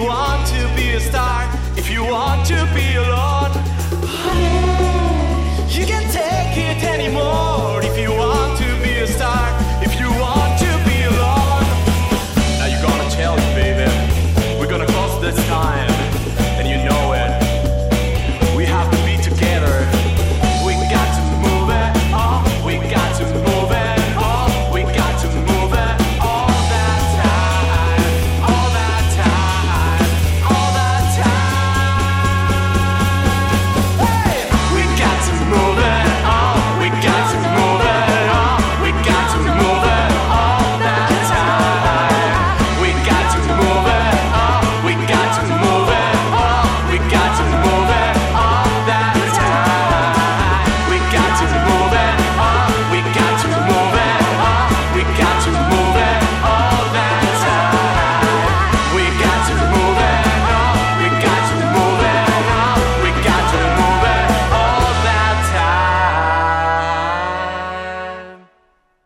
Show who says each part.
Speaker 1: you want to be a star, if you want to be a lord, you can't take it anymore if you want.